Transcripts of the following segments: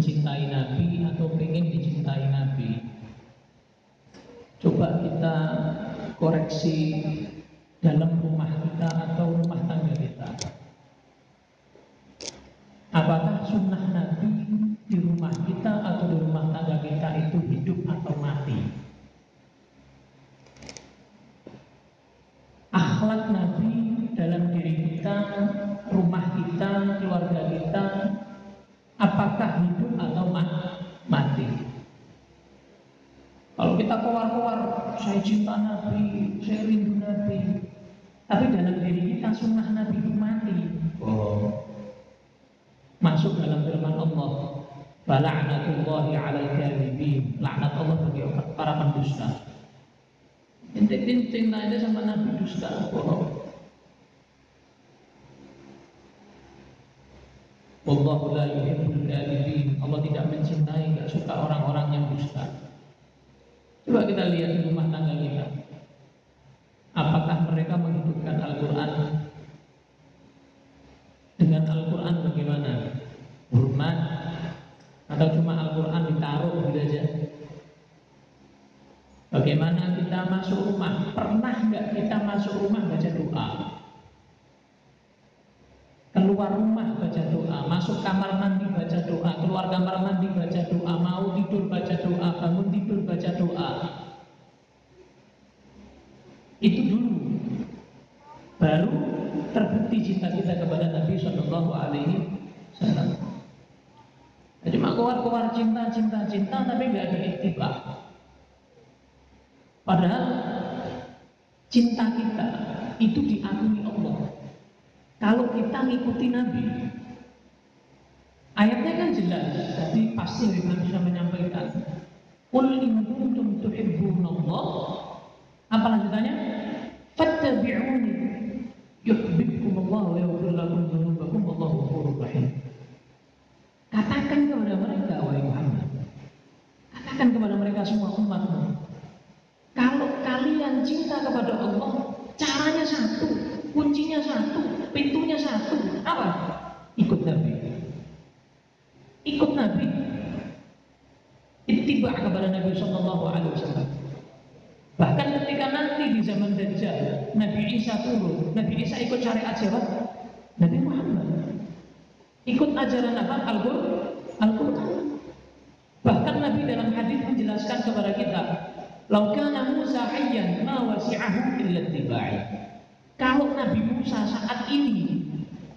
mencintai Nabi atau pengen dicintai Nabi. Coba kita koreksi dalam rumah kita atau rumah tangga kita. Apakah sunnah Nabi saya cinta Nabi, saya rindu Nabi, tapi dalam diri kita sunnah Nabi itu mati. Oh. Masuk dalam firman Allah, Fala'natullahi 'alal kadhibin. Laknat Allah bagi para pendusta. Intik cinta aja sama Nabi dusta, bohong. Wallahu la yuhibbul kadhibin. Allah tidak mencintai, tidak suka orang-orang yang dusta. Coba kita lihat rumah tangga kita. Apakah mereka menghidupkan Al-Quran Dengan Al-Quran bagaimana? Hormat Atau cuma Al-Quran ditaruh gitu aja Bagaimana kita masuk rumah? Pernah nggak kita masuk rumah baca doa? Keluar rumah baca doa, masuk kamar mandi baca doa, keluar kamar mandi baca doa, mau tidur baca doa, bangun tidur baca doa. Itu dulu. Baru terbukti cinta kita kepada Nabi Shallallahu Alaihi Wasallam. Cuma keluar-keluar cinta, cinta, cinta, tapi nggak ada itibah. Padahal cinta kita itu diakui. Kalau kita ngikuti Nabi, ayatnya kan jelas. Jadi pasti Nabi bisa menyampaikan. Qul in kuntum tuhibbunallah. Apa lanjutannya? Fattabi'uni yuhibbukum Allah wa yaghfir lakum dzunubakum wallahu ghafurur rahim. Katakan kepada mereka wahai Muhammad. Katakan kepada mereka semua umatmu. Kalau kalian cinta kepada Allah, caranya satu, kuncinya satu, pintunya satu, apa? Ikut Nabi. Ikut Nabi. Ittiba kepada Nabi Shallallahu Alaihi Wasallam. Bahkan ketika nanti di zaman Dajjal, Nabi Isa turun, Nabi Isa ikut syariat siapa? Nabi Muhammad. Ikut ajaran apa? Al-Quran. Bahkan Nabi dalam hadis menjelaskan kepada kita, "Laukana Musa hayyan ma wasi'ahu illa tibai." Kalau Nabi Musa saat ini,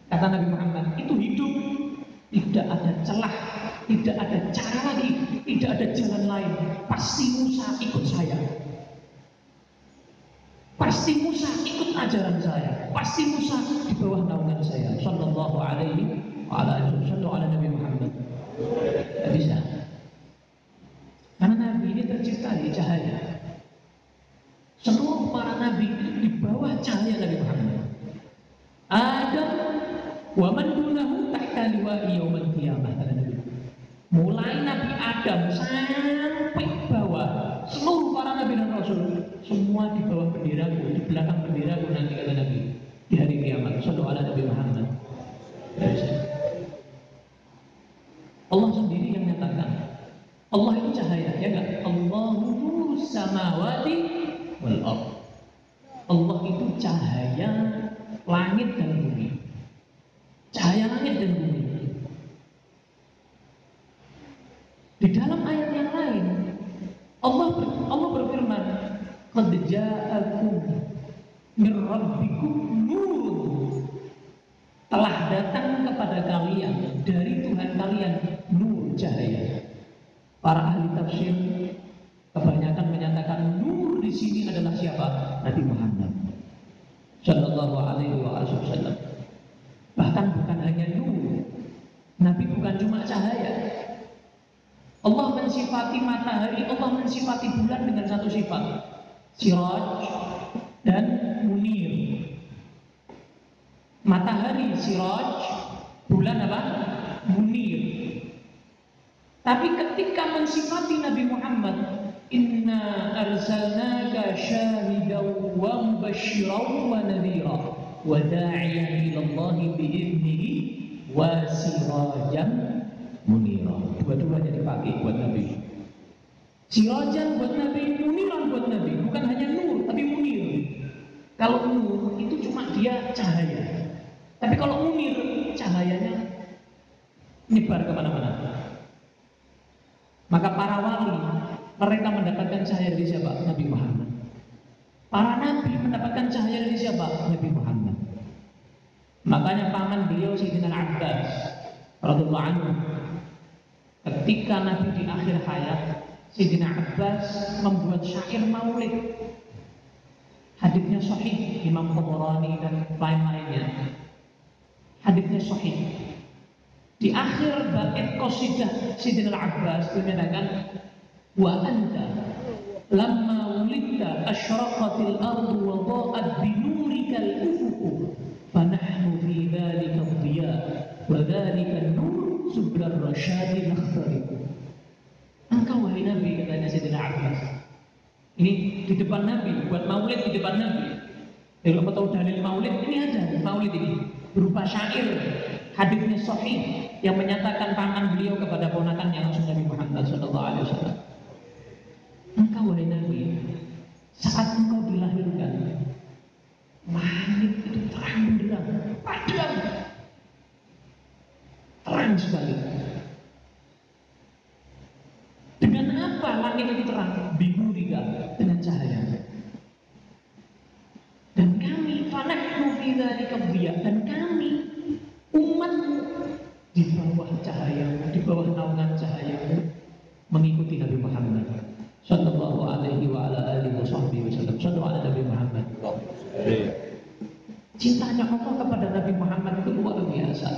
kata Nabi Muhammad, itu hidup, tidak ada celah, tidak ada cara lagi, tidak ada jalan lain. Pasti Musa ikut saya. Pasti Musa ikut ajaran saya. Pasti Musa di bawah naungan saya. Sallallahu alaihi wa sallam ala Nabi Muhammad. Tidak bisa. Karena Nabi ini tercipta di cahaya. Semua para nabi di bawah cahaya Nabi Muhammad. Adam wa man dunahu tahta liwa'i yaumil qiyamah. Mulai Nabi Adam sampai bawah seluruh para nabi dan rasul semua di bawah benderaku, di belakang benderaku nanti kata Nabi di hari kiamat. Sallallahu ala Nabi Muhammad. Allah sendiri yang menyatakan Allah itu cahaya, ya enggak? Allahu samawati wal. Allah itu cahaya langit dan bumi. Cahaya langit dan bumi. Di dalam ayat yang lain, Allah Allah "Qad ja'akum min rabbikum nur." Telah datang kepada kalian dari Tuhan kalian nur cahaya. Para ahli tafsir kebanyakan menyatakan nur di sini adalah siapa? Nabi Muhammad Shallallahu Alaihi Wasallam. Bahkan bukan hanya nur, Nabi bukan cuma cahaya. Allah mensifati matahari, Allah mensifati bulan dengan satu sifat, siraj dan munir. Matahari siraj, bulan apa? Munir. Tapi ketika mensifati Nabi Muhammad Inna arsalnaka syahidan wa mubashiran wa nadhira wa da'iyan ila Allah bi'idnihi wa sirajan munira. Dua-duanya dipakai buat Nabi. Sirajan buat Nabi, muniran buat Nabi. Bukan hanya nur, tapi munir. Kalau nur itu cuma dia cahaya. Tapi kalau munir, cahayanya nyebar ke mana-mana. Maka para wali, mereka mendapatkan cahaya dari siapa? Nabi Muhammad. Para nabi mendapatkan cahaya dari siapa? Nabi Muhammad. Makanya paman beliau Sayyidina Abbas radhiyallahu anhu ketika Nabi di akhir hayat Sayyidina Abbas membuat syair maulid. Hadisnya sahih Imam Tabarani dan lain-lainnya. Hadisnya sahih. Di akhir bait qasidah Sayyidina Abbas menyatakan wa anta lamma wulidta asyraqatil ardu wa dha'at bi nurikal ufuq fanahnu fi dhalika dhiya wa dhalika nur sublar rasyadi nakhtariqu Nabi katanya Sayyidina Abbas. Ini di depan Nabi, buat maulid di depan Nabi. Kalau kamu tahu dalil maulid, ini ada maulid ini berupa syair hadisnya sahih yang menyatakan tangan beliau kepada ponakannya langsung Nabi Muhammad Shallallahu Alaihi Wasallam. Engkau wahai Nabi, saat engkau dilahirkan, langit itu terang benderang, padam, terang sekali. Dengan apa langit itu terang? Bihurika dengan cahaya. Dan kami fanahnu fi dzalika dan kami umatmu di bawah cahaya, di bawah naungan cahaya mengikuti Nabi Muhammad sallallahu alaihi wa ala alihi washabbihi wasallam. Sallallahu ala Nabi Muhammad. Cintanya Allah kepada Nabi Muhammad itu luar biasa.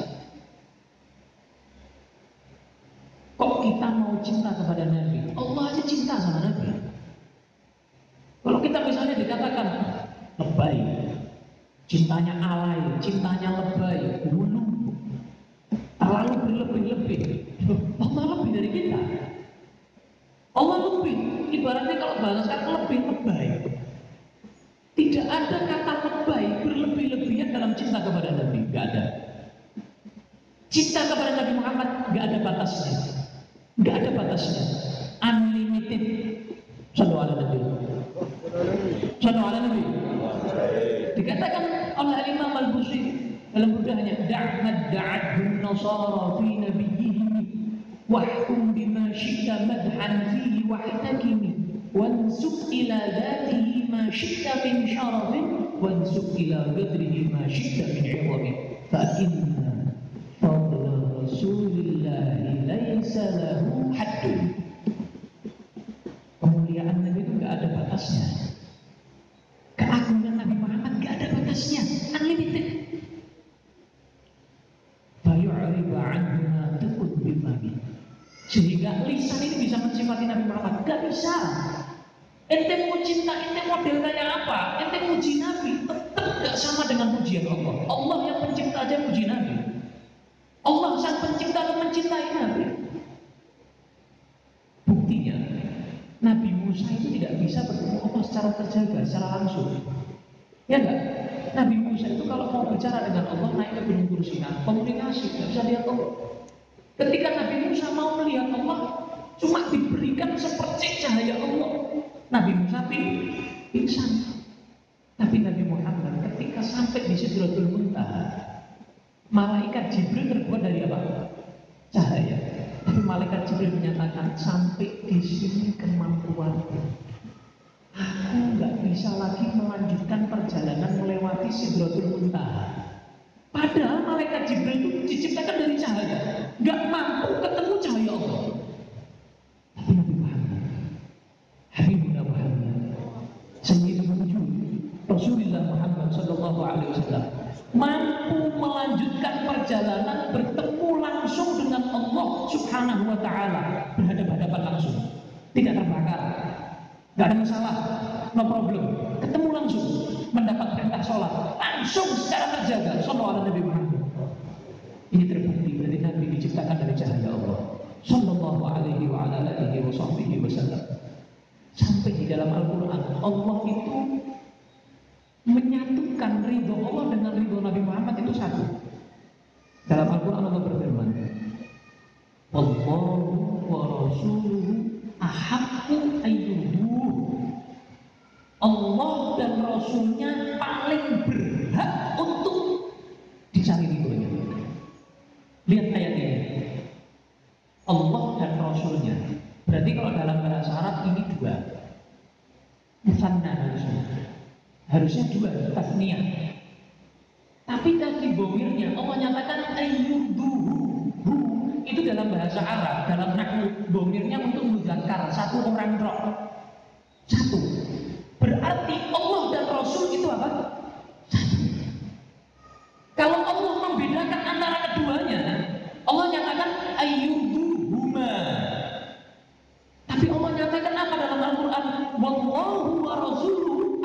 Kok kita mau cinta kepada Nabi? Allah cinta sama Nabi. Kalau kita misalnya dikatakan lebay, cintanya alay, cintanya lebay, hulu, terlalu berlebih-lebih. Allah lebih dari kita. Allah lebih, ibaratnya kalau bahasa lebih lebay. Tidak ada kata lebay berlebih-lebihan dalam cinta kepada Nabi, nggak ada. Cinta kepada Nabi Muhammad nggak ada batasnya, nggak ada batasnya, unlimited. Sallu ala Nabi. Sallu ala Nabi. Dikatakan oleh Imam Al-Busiri dalam burdahnya, da'mad da'adhun nasara fi nabiyyihim wahkum bima syi'ta madhan fihi wahtakimi wansuk ila dhatihi ma syi'ta min syarafin wansuk ila qadrihi ma syi'ta min 'idhamin fa inna fadla rasulillahi laysa lahu haddun kemuliaan Nabi itu nggak ada batasnya keagungan Nabi Muhammad nggak ada batasnya unlimited fayu'riba anhu ma takut bifami sehingga lisan ini bisa mensifati Nabi Muhammad. Nggak bisa. Ente mau cinta ente model kayak apa? Ente muji Nabi. Tetap nggak sama dengan pujian Allah. Allah yang pencipta aja puji Nabi. Allah sang pencipta dan mencintai Nabi. Buktinya Nabi Musa itu tidak bisa bertemu Allah secara terjaga, secara langsung. Ya enggak? Nabi Musa itu kalau mau bicara dengan Allah naik ke gunung Kursina, komunikasi, tidak bisa lihat Allah. Ketika Nabi Musa mau melihat Allah, cuma diberikan seperti cahaya Allah. Nabi Musa pingsan. Tapi Nabi Muhammad ketika sampai di Sidratul Muntaha, malaikat Jibril terbuat dari apa? Cahaya. Tapi malaikat Jibril menyatakan sampai di sini kemampuanku. Aku nggak bisa lagi melanjutkan perjalanan melewati Sidratul Muntaha. Padahal malaikat Jibril itu diciptakan dari cahaya, nggak mampu ketemu cahaya Allah. Tapi Nabi Muhammad, Habibuna Muhammad, Sayyidina Rasulullah Muhammad Sallallahu Alaihi Wasallam mampu melanjutkan perjalanan bertemu langsung dengan Allah Subhanahu wa taala berhadapan-hadapan langsung. Tidak terbakar. Nggak ada masalah. No problem. Ketemu langsung. Mendapat perintah sholat langsung secara terjaga. Sallallahu Nabi Muhammad. Ini terbukti berarti Nabi diciptakan dari cahaya Allah. Sallallahu alaihi wa ala alihi wa sahbihi wasallam sampai di dalam Al-Quran Allah itu menyatukan ridho Allah dengan ridho Nabi Muhammad itu satu. Dalam Al-Quran Allah berfirman, wallahu wa rasuluhu ahaqqu ayyuduh Allah dan Rasulnya paling berhak untuk dicari ridhonya. Lihat ayat ini. Allah dan Rasulnya. Berarti kalau dalam bahasa Arab ini dua. Musanna harusnya. Harusnya dua, tasniyah. Tapi tadi bomirnya Allah nyatakan ayyuduhu. Itu dalam bahasa Arab, dalam nahwu bomirnya untuk muzakkar satu orang roh. Satu. Berarti Allah dan Rasul itu apa? Satu. Kalau Allah membedakan antara keduanya, Allah nyatakan ayyuduhuma. Tapi Allah nyatakan apa dalam Al-Quran? Wallahu wa rasuluhu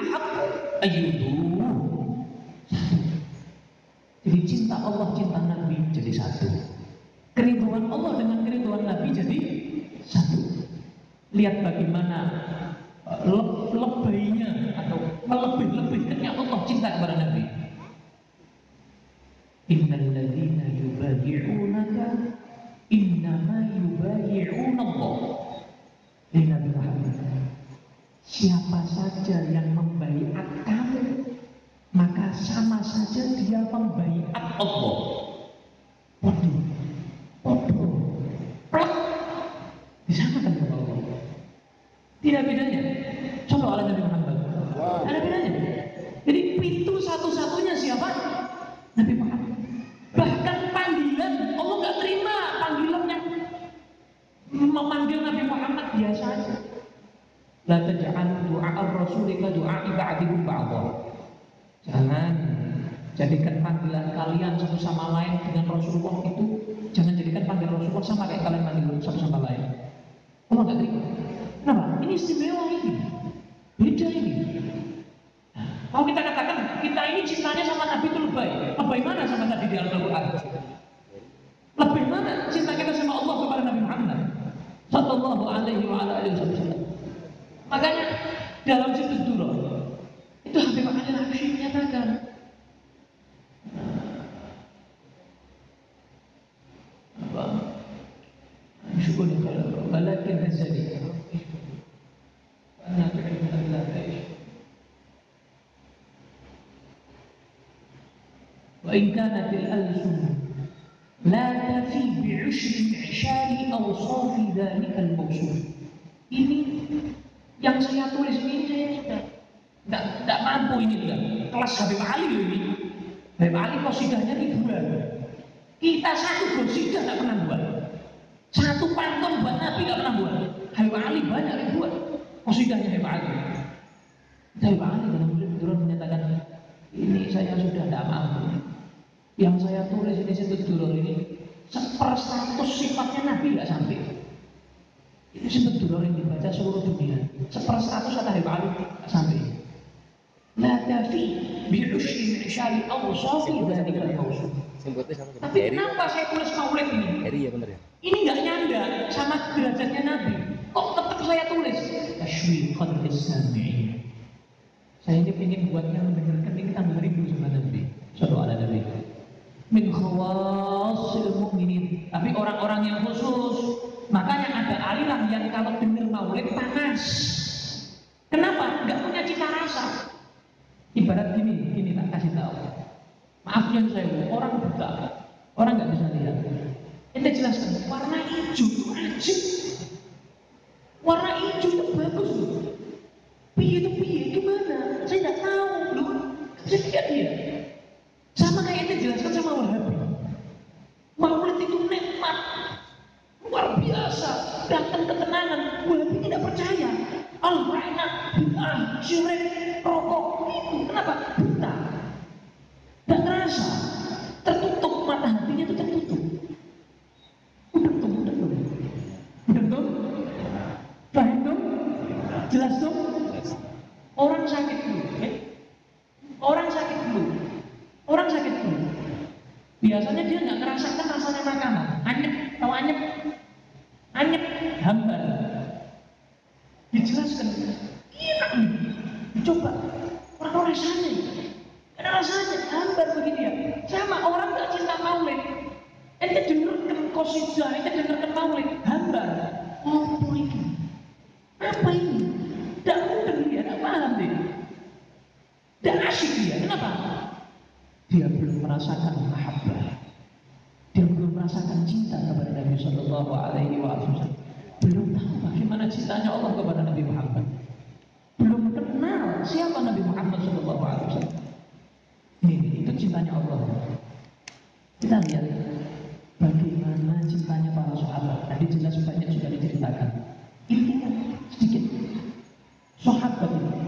Jadi cinta Allah, cinta Nabi jadi satu. Keriduan Allah dengan keriduan Nabi jadi satu. Lihat bagaimana uh, le lebihnya atau melebih-lebihkannya Allah cinta kepada Nabi. Innal ladzina yubayi'unaka innama yubayi'una Allah. Ini Nabi Muhammad. Siapa saja yang membaiat kamu, maka sama saja dia membaiat Allah. Waduh, waduh, plak, disamakan dengan Allah. Tidak bedanya. Coba oleh Nabi Muhammad. Ada bedanya. Jadi pintu satu-satunya siapa? Nabi Muhammad. Bahkan panggilan Allah nggak terima panggilan yang memanggil Nabi Muhammad biasa saja. La taj'al du'a ar-rasul ka du'a ba'dikum ba'dha. Jangan jadikan panggilan kalian satu sama lain dengan Rasulullah itu jangan jadikan panggilan Rasulullah sama kayak kalian panggil satu sama lain. Allah nggak terima. Kenapa? Ini istimewa ini. Beda ini. Nah, mau kita katakan kita ini cintanya sama Nabi itu lebay. Lebay mana sama Nabi di Al-Quran? Lebih mana cinta kita sama Allah kepada Nabi Muhammad? Sallallahu alaihi wa alihi wasallam. Makanya dalam situs dulu itu Habib Ali Habsyi menyatakan apa? Syukur kalau لا تعيش وإن كانت الألسن لا تفي بعشر معشار أوصاف ذلك الموصوف ini yang saya tulis ini saya sudah tidak tidak mampu ini sudah kelas Habib Ali ini. Habib Ali kosidahnya dua kita satu kosidah tidak pernah buat. Satu pantun buat Nabi tidak pernah buat. Habib Ali banyak buat kosidahnya Habib Ali. Habib Ali dalam turun menyatakan ini saya sudah tidak mampu. Yang saya tulis ini situ duror ini seperseratus sifatnya Nabi tidak sampai itu duror yang dibaca seluruh dunia seperseratus kata tidak sampai la tafi bi'ushri mi'syari awsafi dhalika al-mawsuf tapi kenapa saya tulis maulid ini? Eri ya bener ya? Ini nggak nyanda sama derajatnya Nabi. Kok tetap saya tulis? Tashwiqan lisami'in. Saya ini ingin buatnya mendengarkan ini tambah rindu sama Nabi. Sallallahu alaihi Nabi. Min khawasil mu'minin. Tapi orang-orang yang khusus. Makanya ada aliran yang kalau dengar maulid panas. Kenapa? Nggak punya cita rasa. Ibarat gini, gini tak kasih tahu. Maaf yang saya orang buta, orang nggak bisa lihat. Ente jelaskan, warna hijau itu ajib. Warna hijau itu bagus loh. Piye itu piye, gimana? Saya nggak tahu loh. Saya lihat dia. Sama kayak ente jelaskan sama Wahabi. Maulid itu nikmat, luar biasa, datang ketenangan. Wahabi tidak percaya. Al-Ba'na, bid'ah, syirik, rokok, itu. Kenapa? Buta. Gak ngerasa. Tertutup, mata hatinya itu tertutup. Udah tuh, udah tuh. Udah tuh? Paham tuh? Jelas tuh? Orang sakit dulu. Ya? Orang sakit dulu. Orang sakit dulu. Biasanya dia nggak ngerasakan rasanya makanan. Anyep, tahu anyep? Anyep, hambar. Dijelaskan. Iya, dicoba. Orang rasanya. Ada rasanya hambar begini ya. Sama orang nggak cinta maulid. Ente dengarkan kosidah, ini dengarkan maulid, hambar. Apa ini? Apa ini? Tidak mudah dia, tidak paham dia. Tidak asyik dia, kenapa? Dia belum merasakan mahabbah. Dia belum merasakan cinta kepada Nabi Shallallahu Alaihi Wasallam. Belum tahu cintanya Allah kepada Nabi Muhammad. Belum kenal siapa Nabi Muhammad Wasallam. Ini itu cintanya Allah. Kita lihat bagaimana cintanya para sahabat. Tadi jelas banyak sudah diceritakan. Ini sedikit. Sahabat ini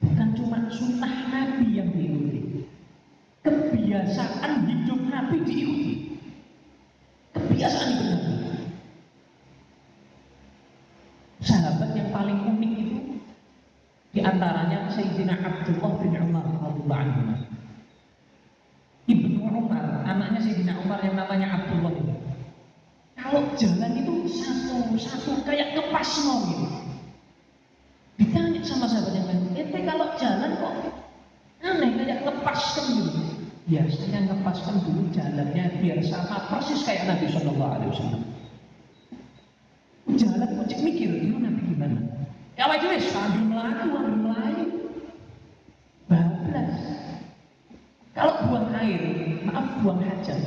bukan cuma sunnah Nabi yang diikuti, kebiasaan hidup Nabi diikuti. Kebiasaan hidup Nabi. Sahabat yang paling unik itu di Sayyidina Abdullah bin Umar radhiyallahu anhu. Ibnu Umar, anaknya Sayyidina Umar yang namanya Abdullah itu. Kalau jalan itu satu-satu kayak ngepas gitu. Ditanya sama sahabat yang lain, ente kalau jalan kok aneh kayak ngepaskan gitu. Ya, saya ngepaskan dulu jalannya biar sama persis kayak Nabi Shallallahu Alaihi Wasallam. Jalan kok mikir, itu Nabi gimana? Ya wajib sambil melaku, sambil melayu. Bablas. Kalau buang air, maaf buang hajat.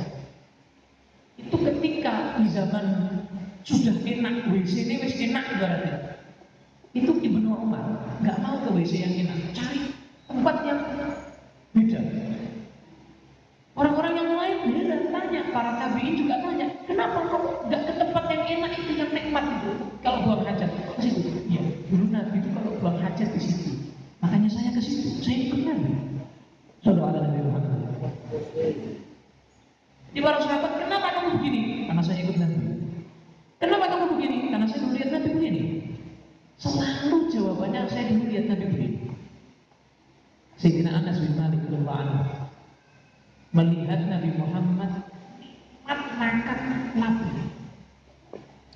Itu ketika di zaman sudah enak WC ini wis enak berarti. Itu Ibnu Umar nggak mau ke WC yang enak, cari tempat yang beda. Orang-orang yang lain heran tanya, para tabiin juga tanya, kenapa kok nggak ke tempat yang enak itu yang nikmat itu? Kalau buang hajat, ke situ. Ya, dulu Nabi itu kalau buang hajat di situ. Makanya saya ke situ, saya ikut Nabi. Saudara Nabi. Di para sahabat, kenapa kamu begini? Karena saya ikut Nabi. Kenapa kamu begini? Karena saya melihat Nabi begini. Selalu jawabannya saya dulu lihat Nabi begini. Sayyidina Anas bin Malik melihat Nabi Muhammad makan Nabi.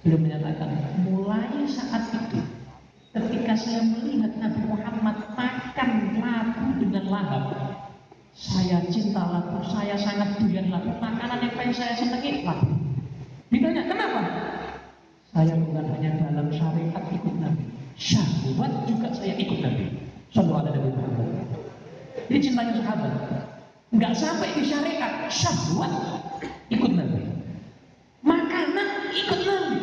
Beliau menyatakan, mulai saat itu ketika saya melihat Nabi Muhammad makan labu dengan lahap, saya cinta labu, saya sangat doyan labu. Makanan yang paling saya senangi labu. Ditanya, kenapa? Saya bukan hanya dalam syariat ikut Nabi, syahwat juga saya ikut Nabi. Sallallahu alaihi Nabi Muhammad. Ini cintanya sahabat. Enggak sampai di syariat, syahwat ikut Nabi. Makanan ikut Nabi.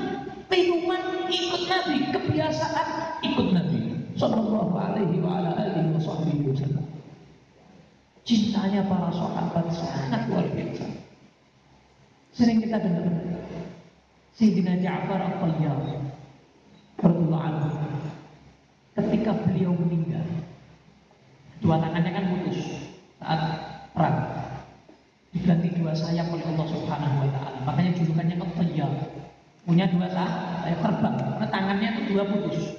Minuman ikut Nabi. Kebiasaan ikut Nabi. Sallallahu alaihi wa ala alihi wa sahbihi wasallam. Cintanya para sahabat sangat luar biasa. Sering kita dengar Sayyidina Ja'far al-Tayyar anhu ketika beliau meninggal dua tangannya kan putus saat perang diganti dua sayap oleh Allah Subhanahu wa taala. Makanya julukannya Qattiyah. Punya dua sayap terbang, karena tangannya itu dua putus.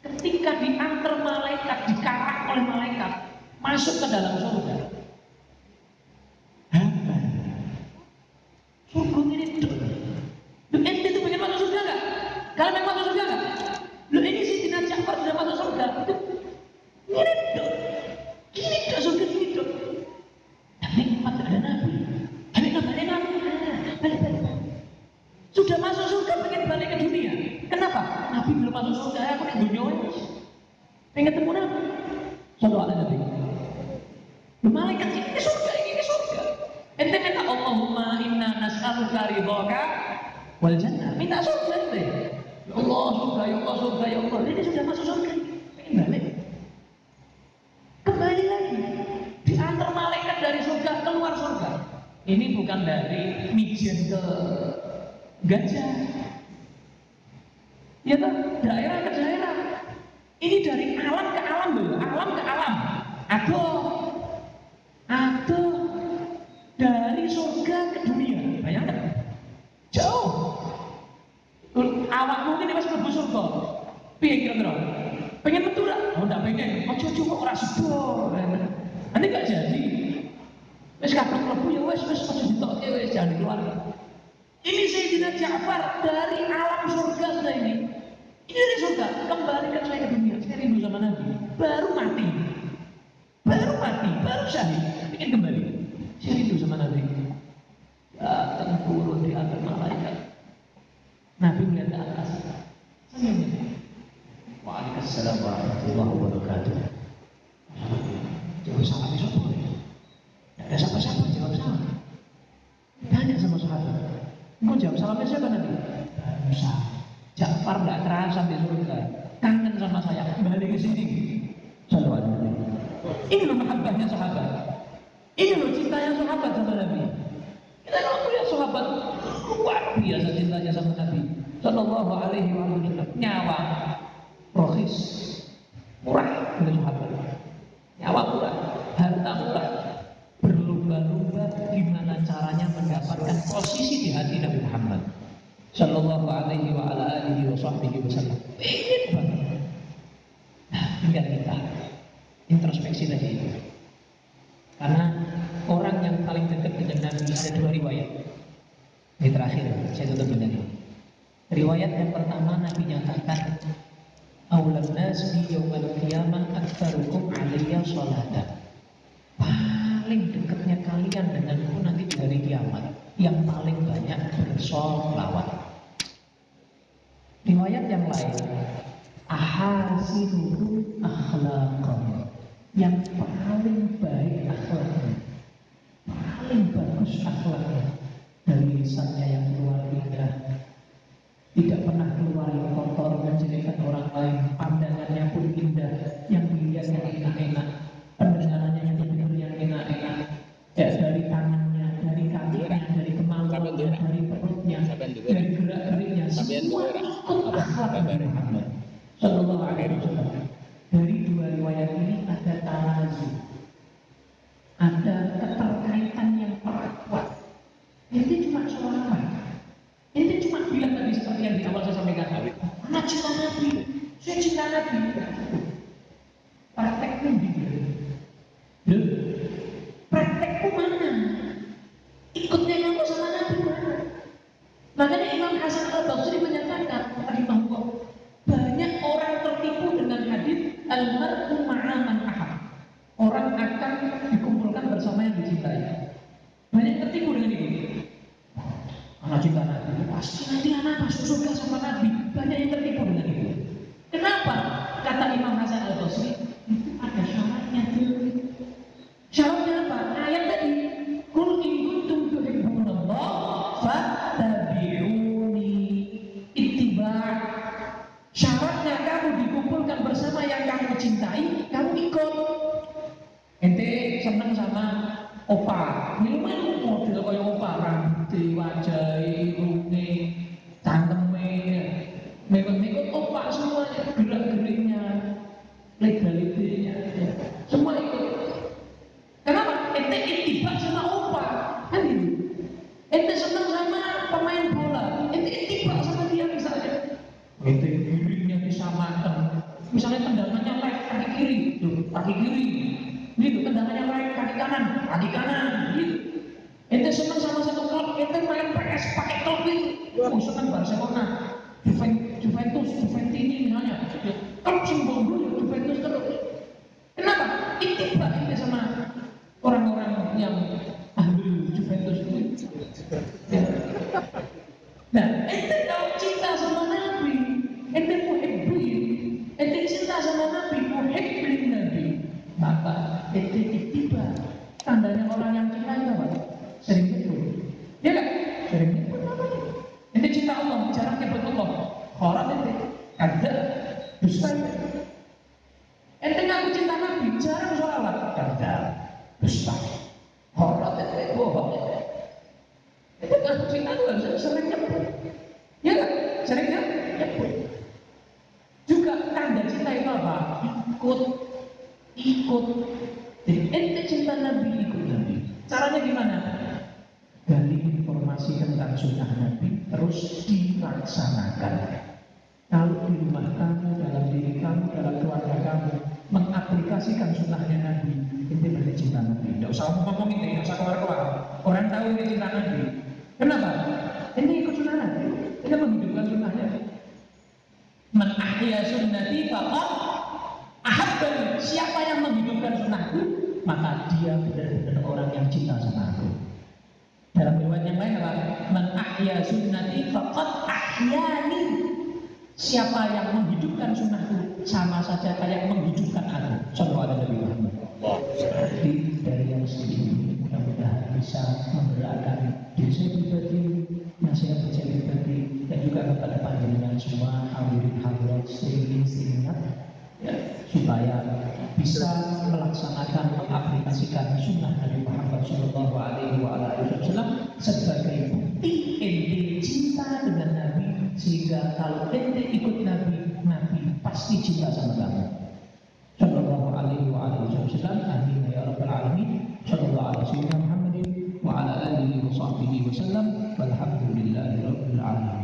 Ketika diantar malaikat, dikarak oleh malaikat, masuk ke dalam surga. Hamba. Surga ini itu. Lu ente itu punya masuk surga enggak? Kalian yang masuk surga enggak? Lu ini sih Dina Ja'far sudah masuk surga. Itu ini dong. Gini dong surga gini dong. Tapi nikmat ada Nabi. Tapi nggak balik Nabi. Balik balik. Sudah masuk surga pengen balik ke dunia. Kenapa? Nabi belum masuk surga. Aku yang dunia Pengen ketemu Nabi. Satu ada Nabi. Lu malaikat ini surga ini, ini surga. Ente minta Allahumma inna nas'aluka ridhaka wal jannah. Minta surga ente. Ya Allah surga, ya Allah surga, ya Allah. Ini sudah masuk surga. Pengen balik. Kembali lagi. Diantar malaikat dari surga keluar surga. Ini bukan dari mijen ke gajah. Ya kan? Daerah ke daerah. Ini dari alam ke alam loh, alam ke alam. Atau atau dari surga ke dunia. Bayangkan. Jauh. Awak mungkin masih mlebu surga. Piye kira-kira? Pengen metu lah? Oh, enggak pengen. Ojo ojo kok ora sedo. Nanti gak jadi. Wis kadung mlebu ya wis wis ojo ditokke wis jangan keluar. Ini Sayyidina Ja'far dari alam surga sudah ini. Ini dari surga, kembalikan saya ke dunia. Saya rindu sama Nabi. Baru mati. Syahid. Ingin kembali. Saya rindu sama Nabi. Datang melihat malaikat. Nabi melihat ke atas. Senyum. Waalaikumsalam warahmatullahi wabarakatuh. Jawab salam itu Tidak ada siapa-siapa jawab salam. Tanya sama sahabat. Mau jawab salamnya siapa nanti? Musa. Ja'far tidak terasa di surga. Kangen sama saya. Kembali ke sini. Sallallahu Ini loh mahabbahnya sahabat. Ini loh cintanya sahabat sama Nabi. Kita kalau melihat sahabat luar biasa cintanya sama Nabi. Sallallahu alaihi wasallam. Nyawa rohis murah untuk sahabat. Nyawa murah, harta murah, berlomba-lomba gimana caranya mendapatkan posisi di hati Nabi Muhammad Sallallahu alaihi wa ala alihi wa sahbihi wasallam. Ingin banget. Nah, tinggal kita introspeksi tadi itu. Karena orang yang paling dekat dengan Nabi ada dua riwayat. Ini terakhir, saya tutup dengan ini. Riwayat yang pertama Nabi nyatakan Aulan nas bi yaumal qiyamah aktsarukum alayya salatan. Paling dekatnya kalian denganku nanti di hari kiamat yang paling banyak bersolawat. Riwayat yang lain ahasinuhu akhlaqan yang paling baik akhlaknya. Paling bagus akhlaknya. Dari lisannya yang luar indah tidak pernah keluar yang kotor menjadikan orang lain. Pandangannya pun indah. Yang dilihatnya enak-enak. Pendengarannya yang didengar yang enak-enak. Ya dari tangannya dari kakinya dari kemaluannya dari perutnya dari gerak-geriknya. Semua ikut akhlak. Muhammad. Sallallahu Alaihi Wasallam. Dari dua riwayat ini ada tarazi ada keterkaitan yang kuat ini cuma selama ini cuma bilang tadi seperti yang di awal saya sampaikan anak cinta Nabi saya cinta Nabi prakteknya di Loh, praktekku mana? Ikutnya kamu sama Nabi mana? Makanya Imam Hasan al Basri menyatakan rahimahullah banyak orang tertipu dengan hadis al-mar'u ma'aman ahad. Orang akan dikumpulkan bersama yang dicintai. Banyak tertipu dengan itu. Anak cinta Nabi, pasti nanti anak masuk surga sama Nabi. Banyak yang tertipu dengan itu. Kenapa? Kata Imam Hasan al Basri, itu ada syaratnya tuh. Syaratnya apa? Ayat tadi, Kul in kuntum tuhibbunallah fattabi'uni ittiba' Syaratnya kamu dikumpulkan bersama yang kamu cintai, kamu ikut. Ente seneng sama opa, minuman model kaya opa, rambut, wajah, irunge, cangkeme, mekot-mekot opa semuanya, gerak-geriknya, legalitinya, semua ikut. Kenapa? Ente ittiba sama opa, kan gitu. Ente seneng sama pemain bola, ente ittiba sama dia misalnya. Ente giringnya disamakan. Misalnya tendangannya left kaki kiri, tuh kaki kiri. Gitu, tendangannya right kaki kanan, kaki kanan. Gitu. Ente seneng sama satu klub, ente main PS pakai klub itu. Oh, seneng Barcelona, Juven- Juventus, Juventini misalnya. Klub simbol dulu Juventus terus. Kenapa? Ittiba ente sama orang-orang yang ahli Juventus itu. Ya. Nah, ente kalau cinta sama Nabi, ente muhibbin, ente cinta sama Nabi, muhibbin Nabi, maka ente ittiba. Tandanya orang yang cinta itu apa? Sering nyebut. Ya kan? Sering nyebut namanya. Ente cinta Allah, jarang nyebut Allah. Orang ente, ada, dusta ente. Ente ngaku cinta Nabi, jarang sholawat. Ada, dusta. Orang ente, bohong ente. Itu kan cinta itu harus sering nyebut. Ya kan? Sering nyebut. Juga tanda cinta itu apa? Ikut. Ikut. Jadi ente cinta Nabi, ikut Nabi. Caranya gimana? Gali informasi tentang sunnah Nabi, terus dilaksanakan. Kalau di rumah kamu, dalam diri kamu, dalam keluarga kamu, mengaplikasikan sunnahnya Nabi, ente berarti cinta Nabi. Tidak usah ngomong itu, tidak usah keluar-keluar. Orang tahu ini cinta Nabi. Kenapa? Ini ikut sunnah Nabi. Ini menghidupkan sunnahnya. Man ahya sunnati faqad ahabban. Siapa yang menghidupkan sunnahku, maka dia benar-benar orang yang cinta sama aku. Yang lain apa? Man ahya sunnati faqad ahyani. Siapa yang menghidupkan sunnahku sama saja kayak menghidupkan aku. Sallallahu alaihi Nabi Muhammad. Dari yang segini mudah-mudahan bisa menggerakkan saya pribadi, nasihat saya pribadi, dan juga kepada panjenengan semua hadirin hadirat seiring seingat ya, supaya bisa melaksanakan mengaplikasikan sunnah Nabi Muhammad Shallallahu Alaihi Wasallam sebagai bukti ente cinta dengan Nabi sehingga kalau ente ikut Nabi Nabi pasti cinta sama kamu. Shallallahu Alaihi Wasallam Amin ya Rabbal Alamin. Shallallahu Alaihi Muhammadin wa ala alihi wa sahbihi wasallam walhamdulillahi rabbil alamin